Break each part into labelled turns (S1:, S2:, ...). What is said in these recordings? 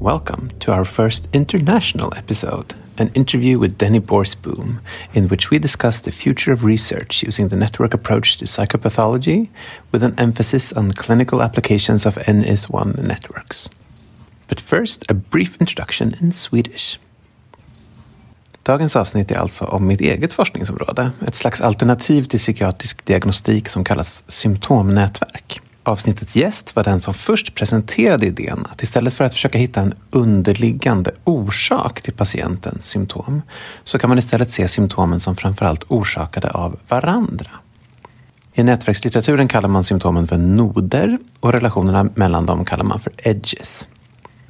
S1: Welcome to our first international episode, an interview with Denny Borsboom, in which we discuss the future of research using the network approach to psychopathology with an emphasis on clinical applications of NS1 networks. But first, a brief introduction in Swedish. Dagens avsnitt är alltså om mitt eget forskningsområde, ett slags alternativ till psykiatrisk diagnostik som kallas symptomnätverk. Avsnittets gäst var den som först presenterade idén att istället för att försöka hitta en underliggande orsak till patientens symptom så kan man istället se symptomen som framförallt orsakade av varandra. I nätverkslitteraturen kallar man symptomen för noder och relationerna mellan dem kallar man för edges.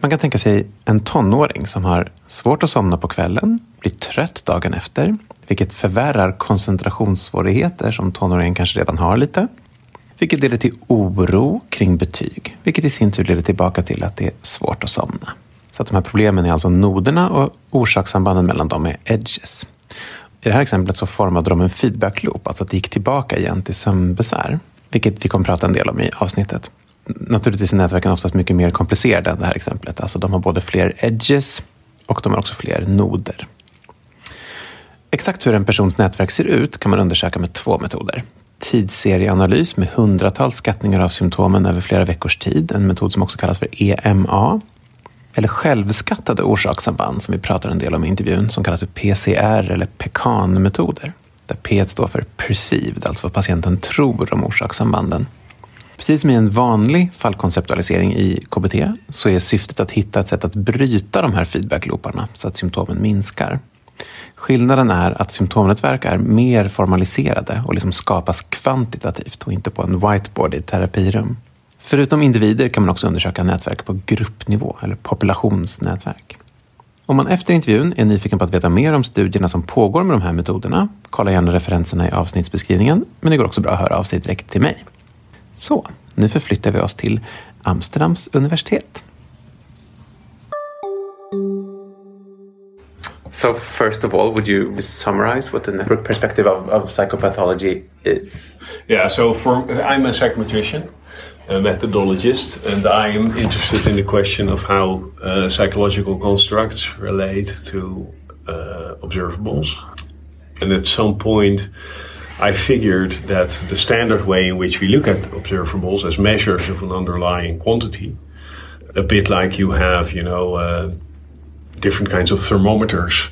S1: Man kan tänka sig en tonåring som har svårt att somna på kvällen, blir trött dagen efter, vilket förvärrar koncentrationssvårigheter som tonåringen kanske redan har lite vilket leder till oro kring betyg, vilket i sin tur leder tillbaka till att det är svårt att somna. Så att de här problemen är alltså noderna och orsakssambanden mellan dem är edges. I det här exemplet så formade de en feedback-loop, alltså att det gick tillbaka igen till sömnbesvär, vilket vi kommer prata en del om i avsnittet. Naturligtvis är nätverken oftast mycket mer komplicerade än det här exemplet. Alltså de har både fler edges och de har också fler noder. Exakt hur en persons nätverk ser ut kan man undersöka med två metoder tidsserieanalys med hundratals skattningar av symptomen över flera veckors tid, en metod som också kallas för EMA. Eller självskattade orsakssamband som vi pratar en del om i intervjun, som kallas för PCR eller PECAN-metoder. Där P står för perceived, alltså vad patienten tror om orsakssambanden. Precis som i en vanlig fallkonceptualisering i KBT så är syftet att hitta ett sätt att bryta de här feedbacklooparna så att symptomen minskar. Skillnaden är att symptomnätverk är mer formaliserade och liksom skapas kvantitativt och inte på en whiteboard i ett terapirum. Förutom individer kan man också undersöka nätverk på gruppnivå eller populationsnätverk. Om man efter intervjun är nyfiken på att veta mer om studierna som pågår med de här metoderna, kolla gärna referenserna i avsnittsbeskrivningen, men det går också bra att höra av sig direkt till mig. Så, nu förflyttar vi oss till Amsterdams universitet. So, first of all, would you summarize what the network perspective of, of psychopathology is?
S2: Yeah, so for I'm a psychometrician, a methodologist, and I'm interested in the question of how uh, psychological constructs relate to uh, observables. And at some point, I figured that the standard way in which we look at observables as measures of an underlying quantity, a bit like you have, you know, uh, different kinds of thermometers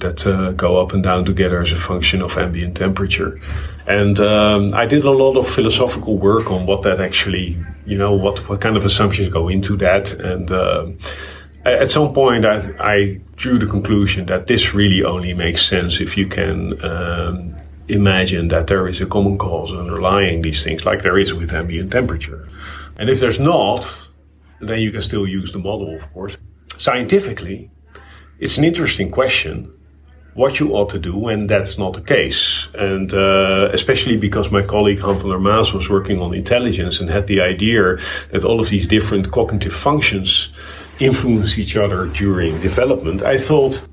S2: that uh, go up and down together as a function of ambient temperature. And um, I did a lot of philosophical work on what that actually, you know, what, what kind of assumptions go into that. And uh, at some point, I, I, drew the conclusion that this really only makes sense if you can um, imagine that there is a common cause underlying these things, like there is with ambient temperature. And if there's not, then you can still use the model, of course. Scientifically, it's an interesting question what you ought to do when that's not the case. And uh, especially because my colleague Han van der Maas was working on intelligence and had the idea that all of these different cognitive functions influence each other during development, I thought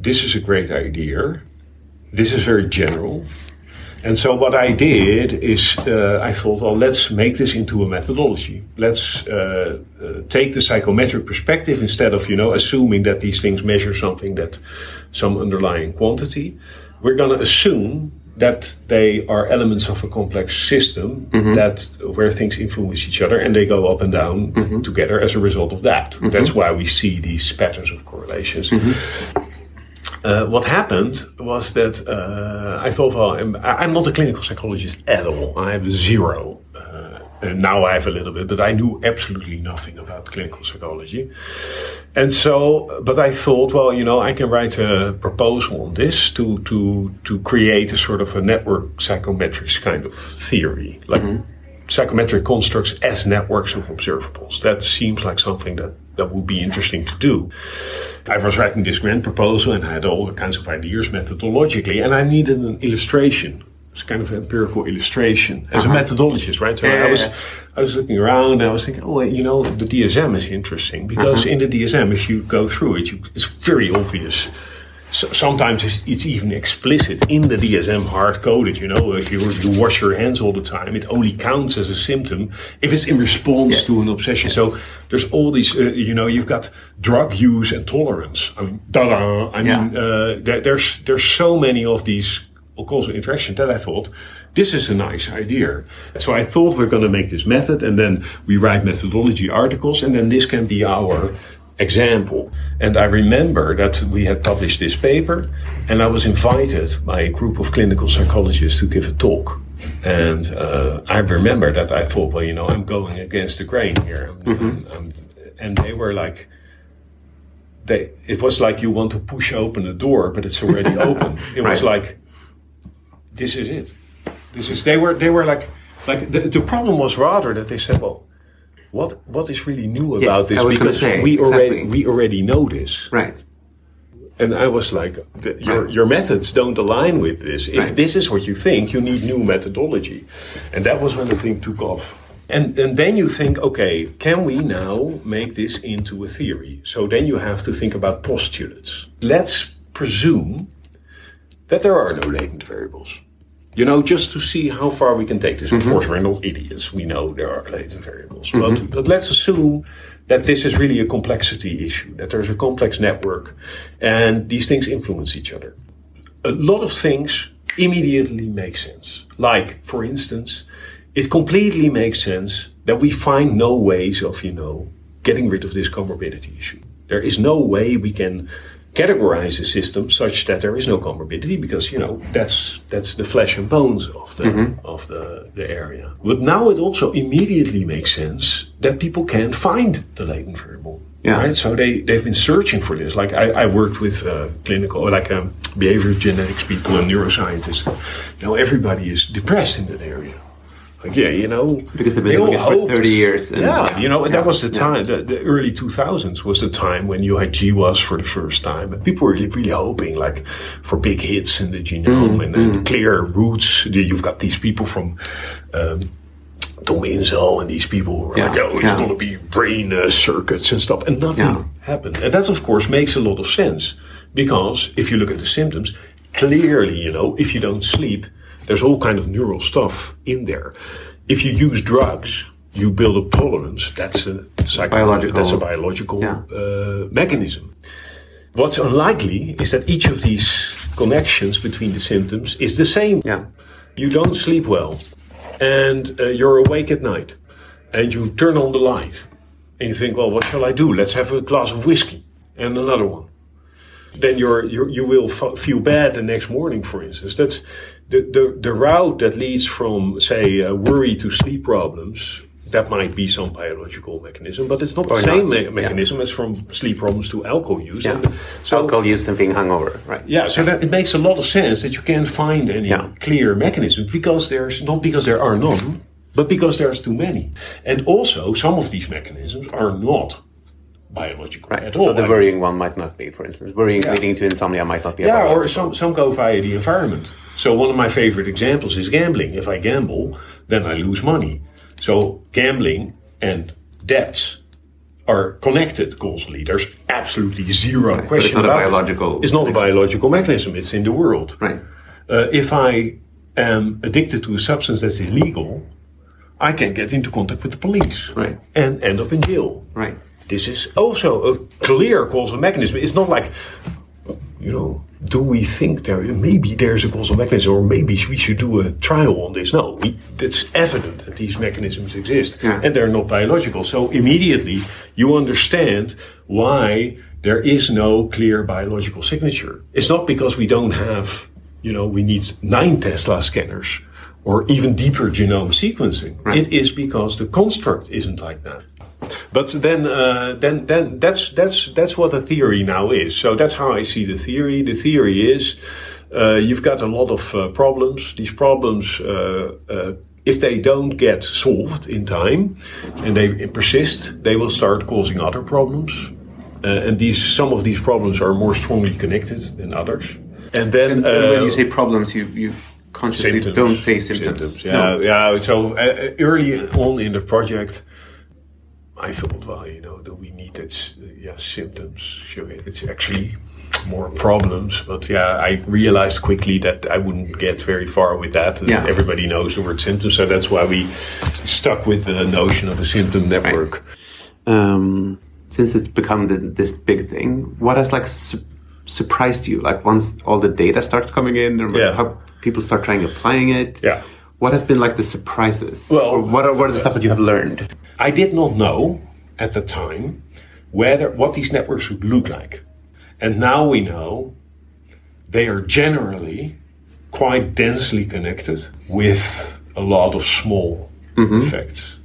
S2: this is a great idea. This is very general. And so what I did is uh, I thought, well, let's make this into a methodology. Let's uh, uh, take the psychometric perspective instead of you know assuming that these things measure something that some underlying quantity. We're going to assume that they are elements of a complex system that where things influence each other and they go up and down together as a result of that. That's why we see these patterns of correlations. Uh, what happened was that uh, I thought, well, I'm, I'm not a clinical psychologist at all. I have zero. Uh, and now I have a little bit, but I knew absolutely nothing about clinical psychology. And so, but I thought, well, you know, I can write a proposal on this to to to create a sort of a network psychometrics kind of theory, like psychometric constructs as networks of observables. That seems like something that that would be interesting to do. I was writing this grant proposal and I had all the kinds of ideas methodologically, and I needed an illustration. It's kind of an empirical illustration as a uh-huh. methodologist, right? So I was, I was looking around. and I was thinking, oh, you know, the DSM is interesting because uh-huh. in the DSM, if you go through it, you, it's very obvious. So sometimes it's, it's even explicit in the DSM hard coded. You know, if you you wash your hands all the time, it only counts as a symptom if it's in response to an obsession. So there's all these. Uh, you know, you've got drug use and tolerance. I mean, da I mean, uh, there, there's there's so many of these causal interactions that I thought this is a nice idea. So I thought we're going to make this method, and then we write methodology articles, and then this can be our example. And I remember that we had published this paper, and I was invited by a group of clinical psychologists to give a talk. And uh, I remember that I thought, well, you know, I'm going against the grain here. I'm- I'm- I'm- and they were like, they, it was like you want to push open a door, but it's already open. It was like, this is it. This is. They were. They were like, like the, the problem was rather that they said, well, what what is really new
S1: Yes,
S2: about this?
S1: I was
S2: because
S1: say,
S2: we already we already know this.
S1: Right.
S2: And I was like, the, your, your methods don't align with this. If
S1: Right.
S2: this is what you think, you need new methodology. And that was when the thing took off. And, and then you think, okay, can we now make this into a theory? So then you have to think about postulates. Let's presume that there are no latent variables. You know, just to see how far we can take this. Of mm-hmm. course, we're not idiots. We know there are latent variables. Mm-hmm. But, but let's assume that this is really a complexity issue, that there's a complex network and these things influence each other. A lot of things immediately make sense. Like, for instance, it completely makes sense that we find no ways of, you know, getting rid of this comorbidity issue. There is no way we can categorize the system such that there is no comorbidity because you know that's that's the flesh and bones of the of the, the area. But now it also immediately makes sense that people can find the latent variable.
S1: Yeah.
S2: Right? So they, they've been searching for this. Like I, I worked with uh, clinical, like um, behavior genetics people and neuroscientists. You know, everybody is depressed in that area. Like, yeah, you know,
S1: Because they've been
S2: they
S1: doing it for
S2: hoped-
S1: 30 years and-
S2: yeah,
S1: yeah,
S2: you know,
S1: yeah,
S2: that was the
S1: yeah.
S2: time. The, the early 2000s was the time when you had GWAS for the first time, and people were really, hoping, like, for big hits in the genome
S1: Mm,
S2: and, and clear roots. You've got these people from. Um, Tom Insel and these people were
S1: Yeah,
S2: like, oh, it's
S1: yeah.
S2: going to be brain uh, circuits and stuff, and nothing
S1: Yeah.
S2: happened. And that, of course, makes a lot of sense because if you look at the symptoms, clearly, you know, if you don't sleep, there's all kind of neural stuff in there. If you use drugs, you build up tolerance. That's a
S1: Biological.
S2: That's a biological
S1: Yeah.
S2: uh, mechanism. What's unlikely is that each of these connections between the symptoms is the same.
S1: Yeah.
S2: You don't sleep well, and uh, you're awake at night, and you turn on the light, and you think, well, what shall I do? Let's have a glass of whiskey and another one. Then you're, you're you will f- feel bad the next morning, for instance. That's the the, the route that leads from say uh, worry to sleep problems. That might be some biological mechanism, but it's not the
S1: Or
S2: same
S1: not,
S2: me-
S1: yeah.
S2: mechanism as from sleep problems to alcohol use.
S1: Yeah.
S2: And so
S1: Alcohol use and being hungover. Right.
S2: yeah, so that it makes a lot of sense that you can't find any
S1: Yeah.
S2: clear mechanisms because there's not because there are none, but because there's too many. And also, some of these mechanisms are not biological
S1: Right.
S2: at all.
S1: So the worrying one might not be, for instance. Worrying
S2: Yeah.
S1: leading to insomnia might not be
S2: yeah, or some some go via the environment. So one of my favorite examples is gambling. If I gamble, then I lose money. So gambling and debts are connected causally. There's absolutely zero question
S1: not a
S2: about it.
S1: biological
S2: It's not a biological mechanism. It's in the world.
S1: Right.
S2: Uh, if I am addicted to a substance that's illegal, I can get into contact with the police
S1: Right.
S2: and end up in jail.
S1: Right.
S2: This is also a clear causal mechanism. It's not like, you know, do we think there maybe there's a causal mechanism or maybe we should do a trial on this? No, we, it's evident that these mechanisms exist
S1: Yeah.
S2: and they're not biological. So immediately you understand why there is no clear biological signature. It's not because we don't have, you know, we need nine Tesla scanners or even deeper genome sequencing. It is because the construct isn't like that. But then, uh, then, then that's that's that's what the theory now is. So that's how I see the theory. The theory is uh, you've got a lot of uh, problems. These problems, uh, uh, if they don't get solved in time and they persist, they will start causing other problems. Uh, and these some of these problems are more strongly connected than others. And then
S1: And, and when you say problems, you, you consciously
S2: symptoms.
S1: don't say symptoms.
S2: Yeah,
S1: No.
S2: yeah. So uh, early on in the project, I thought, well, you know, do we need that? Yeah, symptoms. Sure, it's actually more problems. But yeah, I realized quickly that I wouldn't get very far with that.
S1: Yeah.
S2: Everybody knows the word symptoms, so that's why we stuck with the notion of a symptom network.
S1: um, since it's become the, this big thing, what has like su- surprised you? Like once all the data starts coming in, and
S2: Yeah.
S1: how people start trying applying it.
S2: Yeah.
S1: What has been like the surprises?
S2: Well,
S1: or what are what are the stuff that you have learned?
S2: I did not know at the time whether what these networks would look like. And now we know they are generally quite densely connected with a lot of small effects.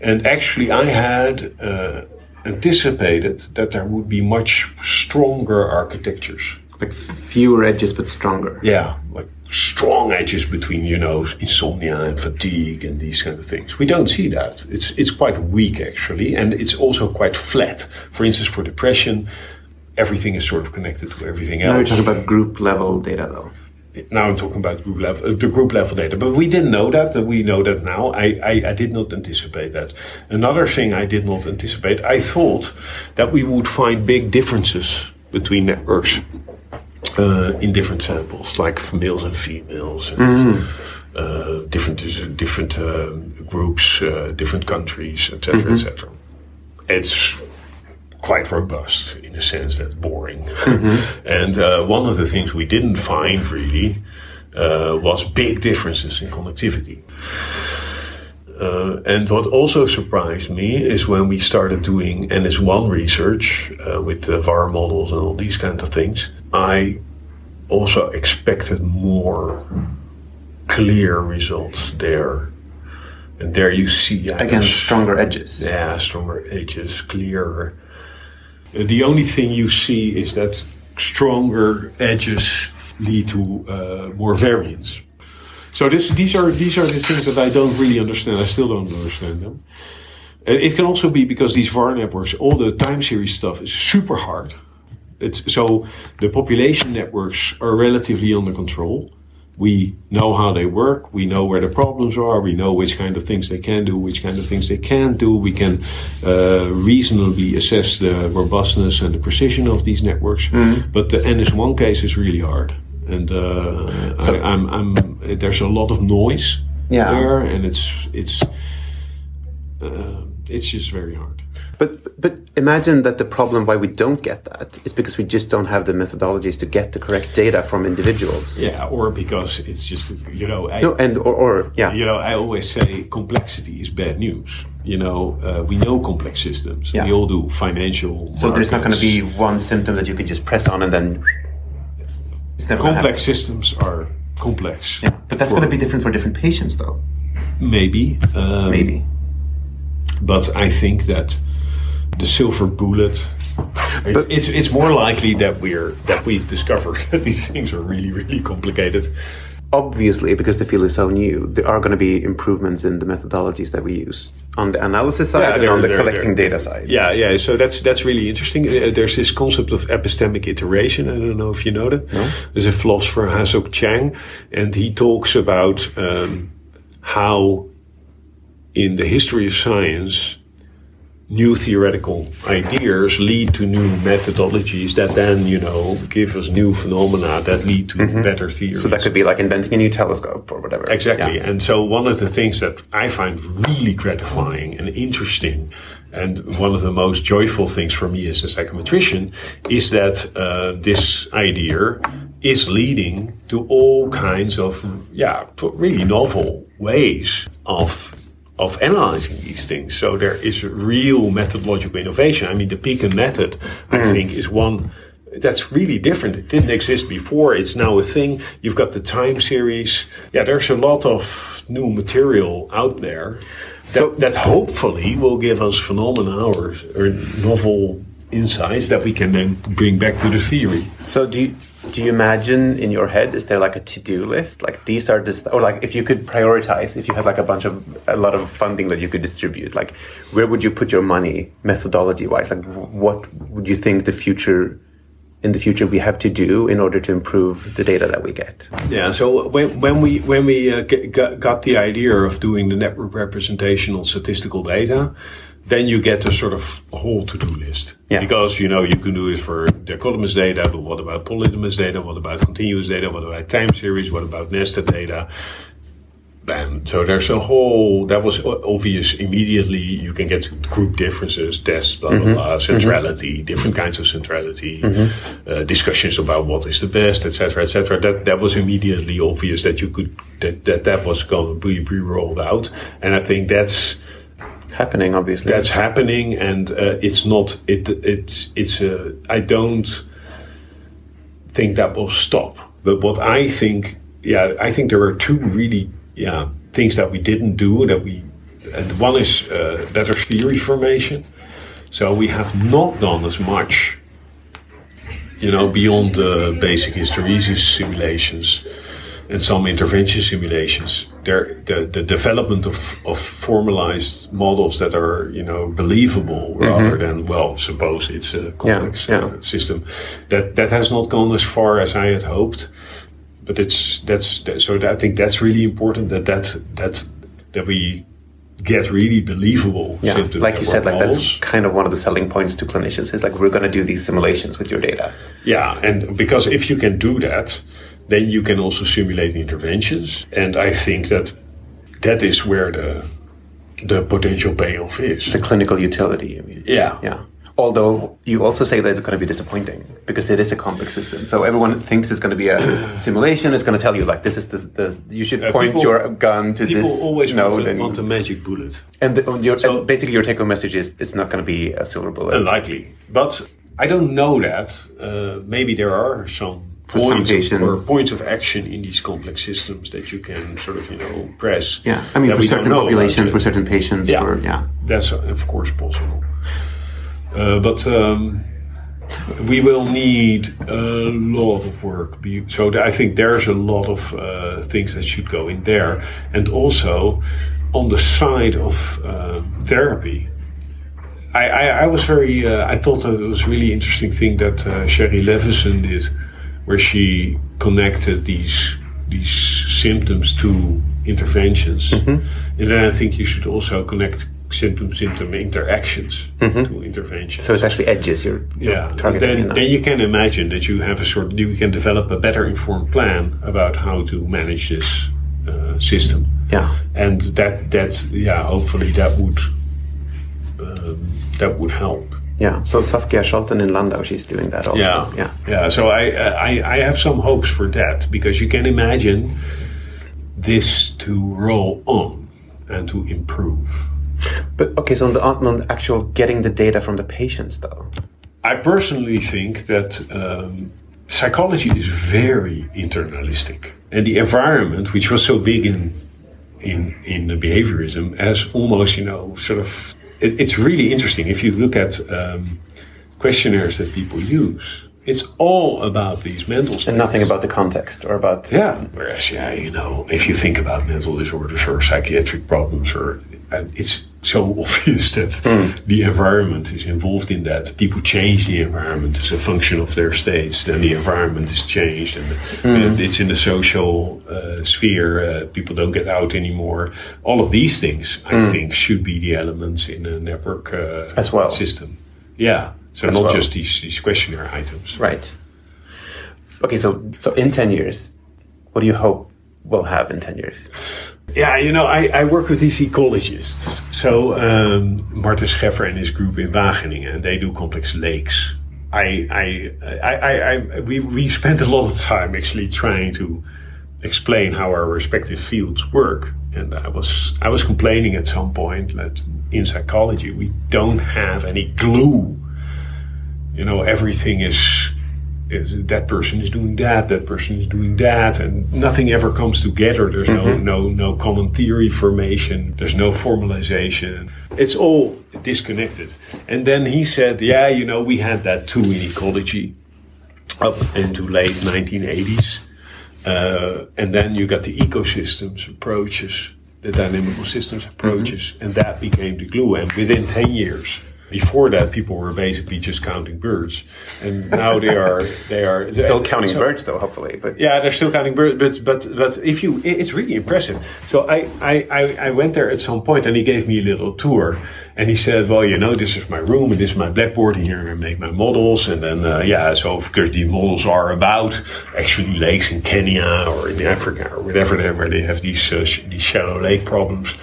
S2: And actually, I had uh, anticipated that there would be much stronger architectures.
S1: Like fewer edges but stronger.
S2: Yeah, like strong edges between you know insomnia and fatigue and these kind of things. We don't see that. It's it's quite weak actually, and it's also quite flat. For instance, for depression, everything is sort of connected to everything else.
S1: Now you're talking about group level data though.
S2: Now I'm talking about group level, uh, the group level data, but we didn't know that. That we know that now. I, I, I did not anticipate that. Another thing I did not anticipate. I thought that we would find big differences between networks uh, in different samples, like for males and females, and uh, different different uh, groups, uh, different countries, etc., etc. It's quite robust in a sense that's boring. and uh, one of the things we didn't find really uh, was big differences in connectivity. Uh, and what also surprised me is when we started doing NS1 research uh, with the VAR models and all these kind of things, I also expected more clear results there. And there you see yeah,
S1: Again,
S2: there's-
S1: stronger edges.
S2: yeah, stronger edges, clearer. Uh, the only thing you see is that stronger edges lead to uh, more variance. So this, these are these are the things that I don't really understand. I still don't understand them. And it can also be because these VAR networks, all the time series stuff is super hard. It's, so the population networks are relatively under control. We know how they work. We know where the problems are. We know which kind of things they can do, which kind of things they can't do. We can uh, reasonably assess the robustness and the precision of these networks. But the NS1 case is really hard, and uh, I, I'm, I'm, there's a lot of noise
S1: Yeah.
S2: there, and it's it's uh, it's just very hard.
S1: But but imagine that the problem why we don't get that is because we just don't have the methodologies to get the correct data from individuals.
S2: Yeah, or because it's just you know I,
S1: No, and or, or yeah.
S2: you know I always say complexity is bad news. You know uh, we know complex systems.
S1: Yeah.
S2: We all do financial.
S1: So there's not going to be one symptom that you could just press on and then it's never
S2: complex systems are complex.
S1: Yeah, but that's going to be different for different patients, though.
S2: maybe um,
S1: Maybe.
S2: but I think that the silver bullet. It's, it's, it's more likely that we're that we've discovered that these things are really really complicated.
S1: Obviously, because the field is so new, there are going to be improvements in the methodologies that we use on the analysis side and on the collecting data side.
S2: Yeah, yeah. So that's that's really interesting. Uh, there's this concept of epistemic iteration. I don't know if you know that. There's a philosopher Hasok Chang, and he talks about um, how in the history of science new theoretical ideas lead to new methodologies that then, you know, give us new phenomena that lead to better theories.
S1: Mm-hmm. So that could be like inventing a new telescope or whatever.
S2: Exactly.
S1: Yeah.
S2: And so one of the things that I find really gratifying and interesting, and one of the most joyful things for me as a psychometrician, is that uh, this idea is leading to all kinds of, yeah, to really novel ways of of analyzing these things. So there is real methodological innovation. I mean, the PECAN method, I hmm. think, is one that's really different. It didn't exist before. It's now a thing. You've got the time series. Yeah, there's a lot of new material out there that,
S1: So-
S2: that hopefully will give us phenomena or, or novel insights that we can then bring back to the theory.
S1: So do you, do you imagine in your head is there like a to do list like these are this or like if you could prioritize if you had like a bunch of a lot of funding that you could distribute like where would you put your money methodology wise like what would you think the future in the future we have to do in order to improve the data that we get
S2: Yeah. So when when we when we uh, g- g- got the idea of doing the network representation on statistical data, then you get a sort of whole to do list.
S1: Yeah.
S2: Because you know you can do it for the dichotomous data, but what about polytomous data? What about continuous data? What about time series? What about nested data? And so there's a whole that was obvious immediately. You can get group differences, tests, blah blah mm-hmm. blah, mm-hmm. centrality, different kinds of centrality, mm-hmm. uh, discussions about what is the best, etc., etc. That that was immediately obvious that you could that that, that was going to be, be rolled out, and I think that's
S1: happening obviously
S2: that's happening, and uh, it's not it it's it's a I don't think that will stop. But what I think, yeah, I think there are two really yeah things that we didn't do that we, and one is uh, better theory formation. So we have not done as much, you know, beyond the basic hysteresis simulations and some intervention simulations. There, the, the development of, of formalized models that are, you know, believable rather than, well, suppose it's a complex
S1: yeah.
S2: Uh, system. That that has not gone as far as I had hoped. But it's that's that, so. That, I think that's really important. That that that that we get really believable.
S1: yeah like you said like that's kind of one of the selling points to clinicians is like we're going to do these simulations with your data
S2: Yeah, and because if you can do that, then you can also simulate the interventions. And I think that that is where the the potential payoff is.
S1: the clinical utility I mean.
S2: yeah.
S1: Yeah. Although you also say that it's going to be disappointing because it is a complex system. So everyone thinks it's going to be a simulation. It's going to tell you like this is this. this you should
S2: Uh,
S1: point
S2: people-
S1: your gun to
S2: People
S1: this
S2: always
S1: node,
S2: want, a,
S1: and,
S2: want a magic bullet.
S1: and, the, your,
S2: So-
S1: and basically your take-home message is it's not going to be a silver bullet.
S2: Unlikely. But I don't know that. Uh, maybe there are some
S1: For some
S2: points of,
S1: patients.
S2: or points of action in these complex systems that you can sort of, you know, press.
S1: Yeah, I mean for certain populations, for certain patients,
S2: Yeah.
S1: for yeah.
S2: That's uh, of course possible. Uh, but um, we will need a lot of work. So I think there's a lot of uh, things that should go in there. And also on the side of um, therapy, I, I, I was very, uh, I thought that it was really interesting thing that uh, Cheri Levinson did, where she connected these these symptoms to interventions. And then I think you should also connect symptom symptom interactions to interventions.
S1: So it's actually edges you're, you're
S2: yeah, then,
S1: you know.
S2: then you can imagine that you have a sort of, you can develop a better informed plan about how to manage this uh, system
S1: yeah.
S2: and that that yeah hopefully that would um, that would help
S1: Yeah. So Saskia Scholten in Landau, she's doing that also.
S2: yeah
S1: Yeah.
S2: yeah so I, I i have some hopes for that because you can imagine this to roll on and to improve
S1: But okay, so on the, on the actual getting the data from the patients though.
S2: i personally think that um, psychology is very internalistic and the environment which was so big in in in behaviorism as almost you know sort of it, it's really interesting. If you look at um, questionnaires that people use it's all about these mental states
S1: And nothing about the context or about
S2: yeah. Whereas yeah you know if you think about mental disorders or psychiatric problems or uh, it's so obvious that the environment is involved in that. People change the environment as a function of their states, then the environment is changed, and, and it's in the social uh, sphere. Uh, people don't get out anymore. All of these things, I think, should be the elements in a network uh,
S1: As well.
S2: system. Yeah, so
S1: As
S2: not
S1: well.
S2: just these these questionnaire items.
S1: Right. Okay, so so in ten years, what do you hope we'll have in ten years?
S2: Yeah, you know, I, I work with these ecologists. So um, Martin Scheffer and his group in Wageningen, and they do complex lakes. I, I, I, I, I we, we spent a lot of time actually trying to explain how our respective fields work. And I was I was complaining at some point that in psychology we don't have any glue. You know, everything is is that person is doing that, that person is doing that, and nothing ever comes together. There's no no no common theory formation. There's no formalization. It's all disconnected. And then he said, "Yeah, you know, we had that too in ecology, up into late 1980s, uh, and then you got the ecosystems approaches, the dynamical systems approaches, and that became the glue. And within 10 years." Before that, people were basically just counting birds, and now they are they are
S1: Still counting
S2: so-
S1: birds, though, hopefully. But
S2: yeah, they're still counting birds, but but but if you, it's really impressive. So I, I I I went there at some point, and he gave me a little tour, and he said, "Well, you know, this is my room, and this is my blackboard, and here I make my models, and then uh, yeah, so of course these models are about actually lakes in Kenya or in Africa or whatever, they- where they have these uh, sh- these shallow lake problems."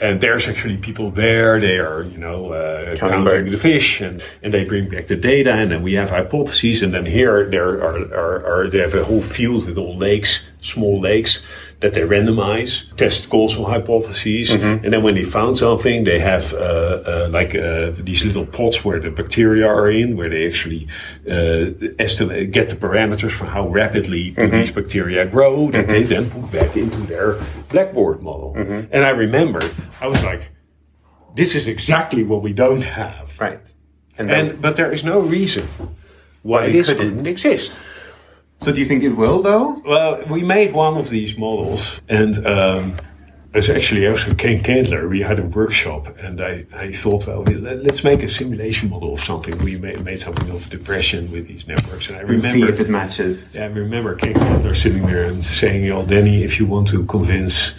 S2: And there's actually people there. They are, you know, uh, counting
S1: birds.
S2: the fish, and, and they bring back the data, and then we have hypotheses, and then here there are, are, are they have a whole field with all lakes, small lakes that they randomize, test causal hypotheses, and then when they found something, they have uh, uh, like uh, these little pots where the bacteria are in, where they actually uh, estimate get the parameters for how rapidly these bacteria grow, that they then put back into their blackboard model. And I remember, I was like, this is exactly what we don't have.
S1: right, and, then,
S2: And but there is no reason why this
S1: couldn't
S2: exist.
S3: So do you think it will though?
S2: Well, we made one of these models, and um, it's actually also Ken Kendler. We had a workshop, and I, I thought, well, let- let's make a simulation model of something. We made, made something of depression with these networks, and I
S3: And
S2: remember
S3: see if it matches.
S2: I remember Ken Kendler sitting there and saying, "Yo, Danny, if you want to convince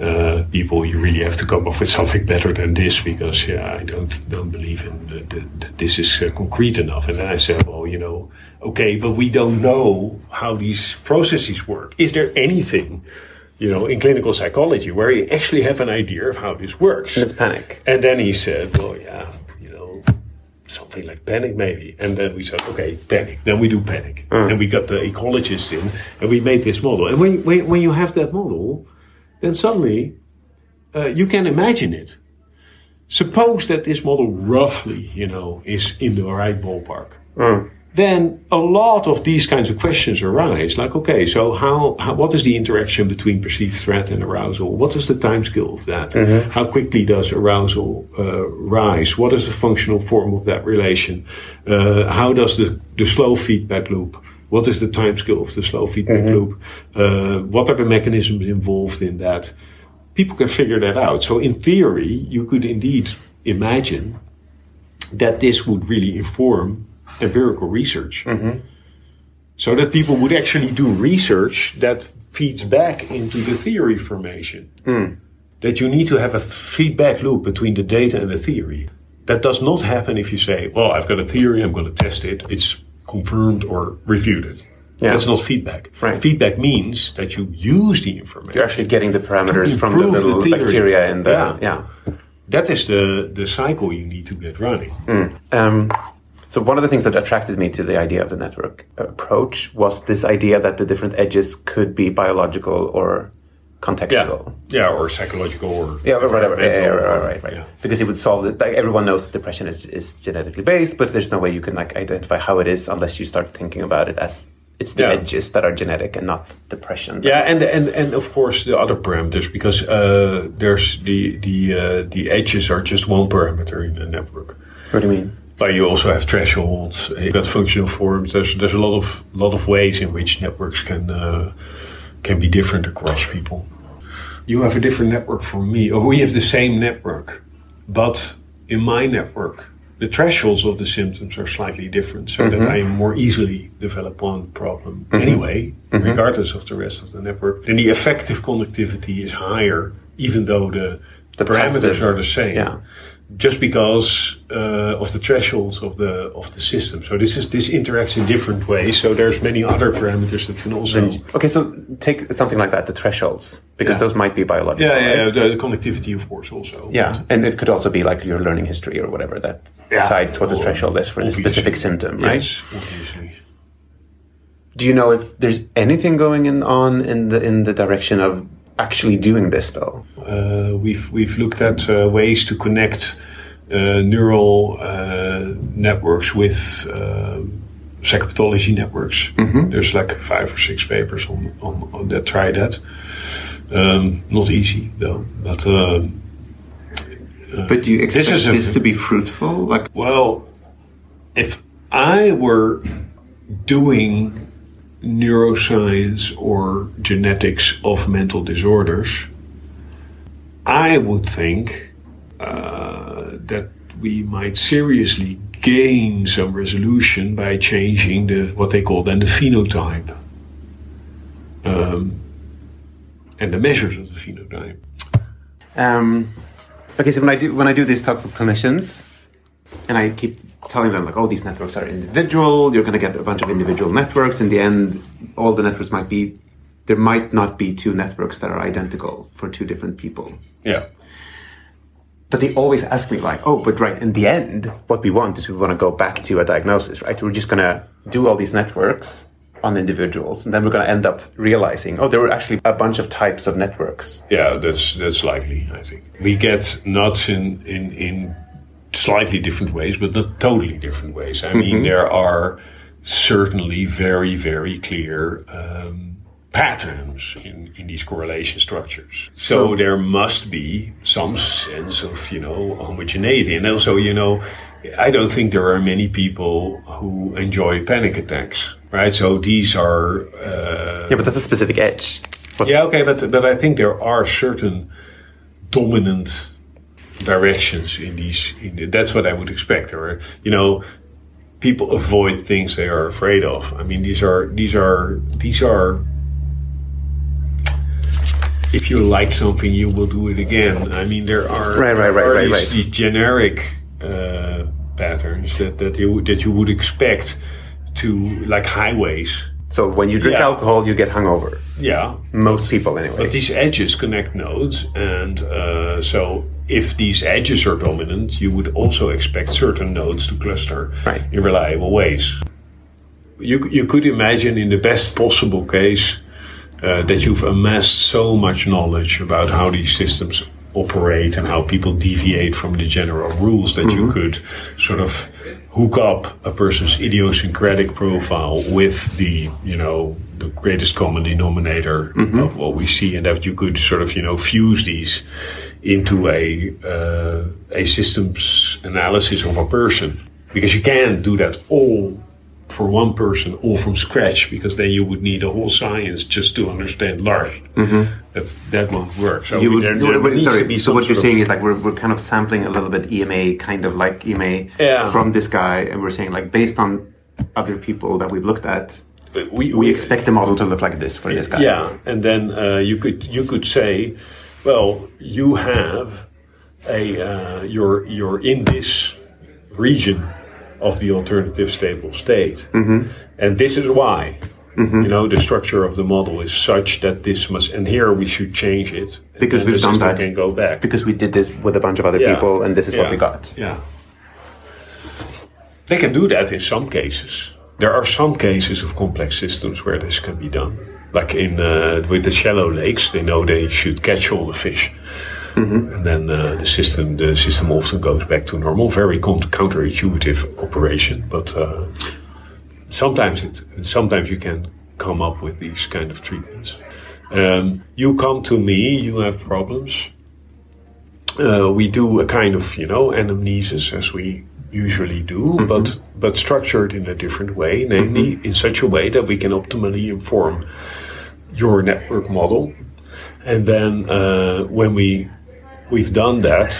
S2: uh, people, you really have to come up with something better than this because, yeah, I don't don't believe in the, the, that this is uh, concrete enough." And then I said, "Well, you know, okay, but we don't know how these processes work. Is there anything?" You know, in clinical psychology, where you actually have an idea of how this works.
S1: it's panic.
S2: And then he said, well, yeah, you know, something like panic maybe. And then we said, okay, panic. Then we do panic. And we got the ecologists in and we made this model. And when, when, when you have that model, then suddenly uh, you can imagine it. Suppose that this model roughly, you know, is in the right ballpark. Then a lot of these kinds of questions arise. Like, okay, so how, how what is the interaction between perceived threat and arousal? What is the time scale of that? How quickly does arousal uh, rise? What is the functional form of that relation? Uh, how does the, the slow feedback loop? What is the time scale of the slow feedback mhm. loop? Eh, uh, what are the mechanisms involved in that? People can figure that out. So in theory, you could indeed imagine that this would really inform empirical research. Mhm. So that people would actually do research that feeds back into the theory formation. Hmm. That you need to have a feedback loop between the data and the theory. That does not happen if you say, well, I've got a theory, I'm going to test it, it's confirmed or refuted.
S1: Yeah.
S2: That's not feedback.
S1: Right.
S2: Feedback means that you use the information.
S1: You're actually getting the parameters from the
S2: Improve the
S1: little bacteria in the
S2: Yeah.
S1: yeah.
S2: That is the, the cycle you need to get running.
S1: Um, so one of the things that attracted me to the idea of the network approach was this idea that the different edges could be biological or contextual.
S2: Yeah, or psychological or
S1: Yeah, or whatever. Yeah, yeah, right, right, right.
S2: yeah.
S1: Because it would solve it. Like everyone knows that depression is, is genetically based, but there's no way you can like identify how it is unless you start thinking about it as it's the
S2: Yeah.
S1: edges that are genetic and not depression.
S2: Yeah, and and and of course the other parameters because uh, there's the the uh, the edges are just one parameter in a network.
S1: What do you mean?
S2: But you also have thresholds. You've got functional forms. There's there's a lot of lot of ways in which networks can uh, can be different across people. You have a different network from me, or we have the same network. but in my network, the thresholds of the symptoms are slightly different, so that mm-hmm. I more easily develop one problem mm-hmm. anyway, mm-hmm. regardless of the rest of the network. Then the effective connectivity is higher, even though the,
S1: The
S2: parameters
S1: passive-
S2: are the same.
S1: yeah.
S2: Just because uh, of the thresholds of the of the system, so this is this interacts in different ways. So there's many other parameters that can also
S1: Okay, so take something like that, the thresholds, because
S2: Yeah.
S1: those might be biological.
S2: Yeah, yeah,
S1: right?
S2: yeah, the, the connectivity, of course, also.
S1: Yeah, and it could also be like your learning history or whatever that
S2: Yeah.
S1: decides what the threshold is for the specific symptom, right?
S2: Yes, obviously.
S1: Do you know if there's anything going in, on in the in the direction of actually doing this though?
S2: Uh, we've we've looked at uh, ways to connect uh, neural uh, networks with uh, psychopathology networks. There's like five or six papers on, on, on that try that. Um, not easy though, but. Um,
S3: But do you expect
S2: is
S3: this,
S2: a-
S3: to be fruitful? Like,
S2: Well, if I were doing neuroscience or genetics of mental disorders, I would think uh, that we might seriously gain some resolution by changing the what they call then the phenotype um, and the measures of the phenotype.
S1: Um, okay, so when I do when I do these talk with clinicians, and I keep telling them like, oh, these networks are individual. You're going to get a bunch of individual networks. In the end, all the networks might be there might not be two networks that are identical for two different people.
S2: Yeah.
S1: But they always ask me like, oh, but right in the end, what we want is we want to go back to a diagnosis, right? We're just going to do all these networks on individuals, and then we're going to end up realizing, oh, there were actually a bunch of types of networks.
S2: Yeah, that's that's likely. I think we get nuts in in in slightly different ways, but not totally different ways. I mean, there are certainly very very clear um, patterns in in these correlation structures. So, there must be some sense of you know homogeneity, and also you know. I don't think there are many people who enjoy panic attacks, right? So these are uh,
S1: Yeah, but that's a specific edge. What-
S2: yeah, okay, but but I think there are certain dominant directions in these. In the, that's what I would expect. Or you know, people avoid things they are afraid of. I mean, these are these are these are. If you like something, you will do it again. I mean, there are
S1: Right, right, right, right,
S2: these,
S1: right.
S2: these generic uh, patterns that that you that you would expect to like highways.
S1: So when you drink
S2: Yeah.
S1: alcohol, you get hungover.
S2: Yeah,
S1: Most people, anyway.
S2: But these edges connect nodes, and uh, so if these edges are dominant, you would also expect certain nodes to cluster
S1: Right.
S2: in reliable ways. You, you could imagine, in the best possible case, uh, that you've amassed so much knowledge about how these systems operate and how people deviate from the general rules that you could sort of hook up a person's idiosyncratic profile with the you know the greatest common denominator of what we see and that you could sort of you know fuse these into a uh, a systems analysis of a person. Because you can't do that all for one person all from scratch because then you would need a whole science just to understand large. That's that won't work. So
S1: Mm-hmm. you would,
S2: there- there
S1: wait, wait,
S2: needs to
S1: sorry. So what you're
S2: sort of-
S1: saying is like we're, we're kind of sampling a little bit EMA, kind of like EMA
S2: Yeah.
S1: from this guy, and we're saying like based on other people that we've looked at,
S2: we,
S1: we expect the model to look like this for this guy.
S2: Yeah, and then uh, you could you could say, well, you have a uh, you're you're in this region of the alternative stable state,
S1: Mm-hmm.
S2: and this is why. You know the structure of the model is such that this must, and here we should change it
S1: Because we've done that.
S2: Can go back
S1: Because we did this with a bunch of other
S2: Yeah.
S1: people, and this is what we got.
S2: Yeah. They can do that in some cases. There are some cases of complex systems where this can be done. Like in uh, with the shallow lakes, they know they should catch all the fish, and then uh, the system the system often goes back to normal. Very con- counterintuitive operation, but uh, sometimes it sometimes you can come up with these kind of treatments. Um, you come to me, you have problems. Uh, we do a kind of you know anamnesis as we usually do, but but structured in a different way, namely in such a way that we can optimally inform your network model, and then uh, when we we've done that,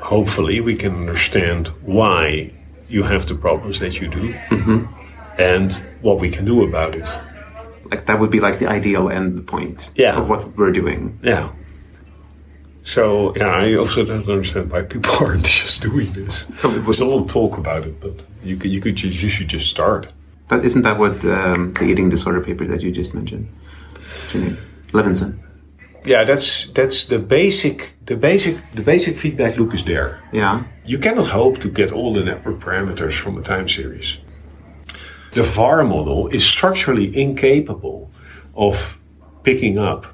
S2: hopefully we can understand why you have the problems that you do and what we can do about it.
S3: Like that would be like the ideal end point
S2: Yeah.
S3: of what we're doing.
S2: Yeah. So yeah, I also don't understand why people aren't just doing this. There's all talk about it, but you could you could just, you should just start.
S3: But isn't that what um, the eating disorder paper that you just mentioned? What's your name? Levinson.
S2: Yeah, that's that's the basic the basic the basic feedback loop is there.
S3: Yeah.
S2: You cannot hope to get all the network parameters from a time series. The VAR model is structurally incapable of picking up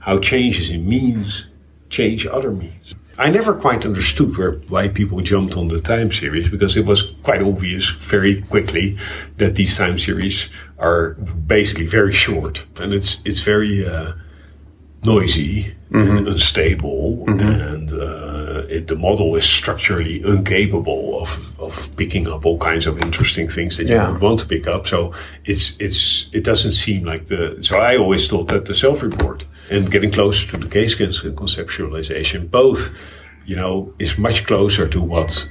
S2: how changes in means change other means. I never quite understood where, why people jumped on the time series because it was quite obvious very quickly that these time series are basically very short and it's it's very uh, noisy and unstable, and uh, it, the model is structurally incapable of, of picking up all kinds of interesting things that you would want to pick up. So it's it's it doesn't seem like the. So I always thought that the self-report and getting closer to the case conceptualization, both, you know, is much closer to what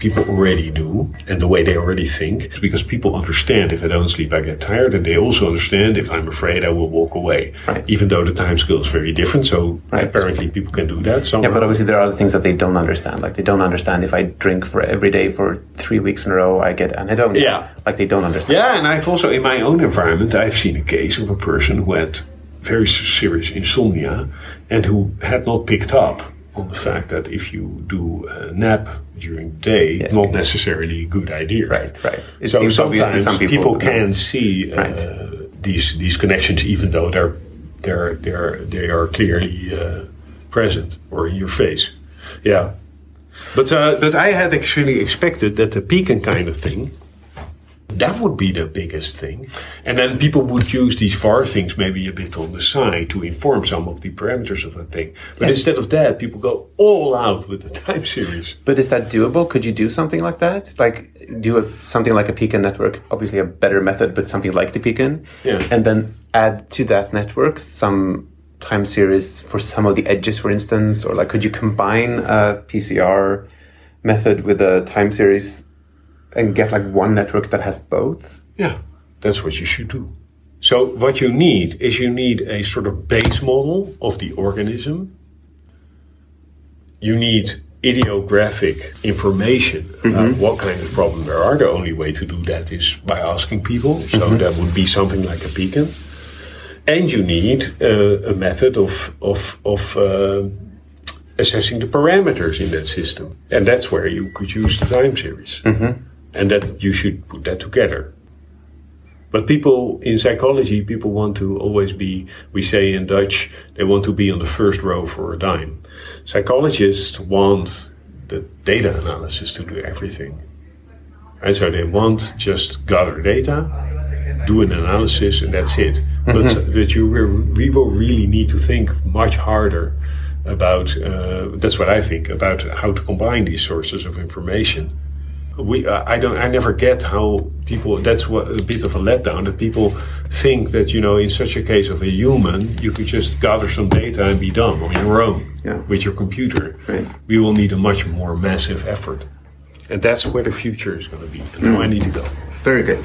S2: people already do and the way they already think because people understand if I don't sleep I get tired and they also understand if I'm afraid I will walk away
S3: Right.
S2: even though the time scale is very different so
S3: Right.
S2: apparently people can do that so
S3: Yeah, but obviously there are other things that they don't understand. Like they don't understand if I drink for every day for three weeks in a row, I get anhedonia.
S2: Yeah.
S3: Like they don't understand.
S2: yeah and I've also in my own environment I've seen a case of a person who had very serious insomnia and who had not picked up on the fact that if you do a nap during the day
S3: Yeah.
S2: not necessarily a good idea
S3: Right, right. It
S2: so
S3: seems obvious to
S2: sometimes
S3: some people,
S2: people can see uh,
S3: Right.
S2: these these connections, even though they're they're they're they are clearly uh, present or in your face. Yeah, but uh, but I had actually expected that the PECAN kind of thing. That would be the biggest thing. And then people would use these VAR things maybe a bit on the side to inform some of the parameters of that thing. But instead of that, people go all out with the time series.
S3: But is that doable? Could you do something like that? Like do a, something like a PECAN network, obviously a better method, but something like the PECAN,
S2: Yeah.
S3: and then add to that network some time series for some of the edges, for instance, or like could you combine a PCR method with a time series and get like one network that has both?
S2: Yeah, that's what you should do. So what you need is you need a sort of base model of the organism. You need idiographic information about what kind of problem there are. The only way to do that is by asking people. So that would be something like a PECAN. And you need uh, a method of of of uh, assessing the parameters in that system, and that's where you could use the time series, and that you should put that together. But people in psychology, people want to always be, we say in Dutch, they want to be on the first row for a dime. Psychologists want the data analysis to do everything. And so they want just gather data, do an analysis, and that's it. But, but you re- we will really need to think much harder about, uh, that's what I think, about how to combine these sources of information we uh, I don't I never get how people that's what a bit of a letdown that people think that you know in such a case of a human you could just gather some data and be done on your own
S3: Yeah.
S2: with your computer
S3: Right.
S2: we will need a much more massive effort and that's where the future is going to be and now I need to go
S3: Very good.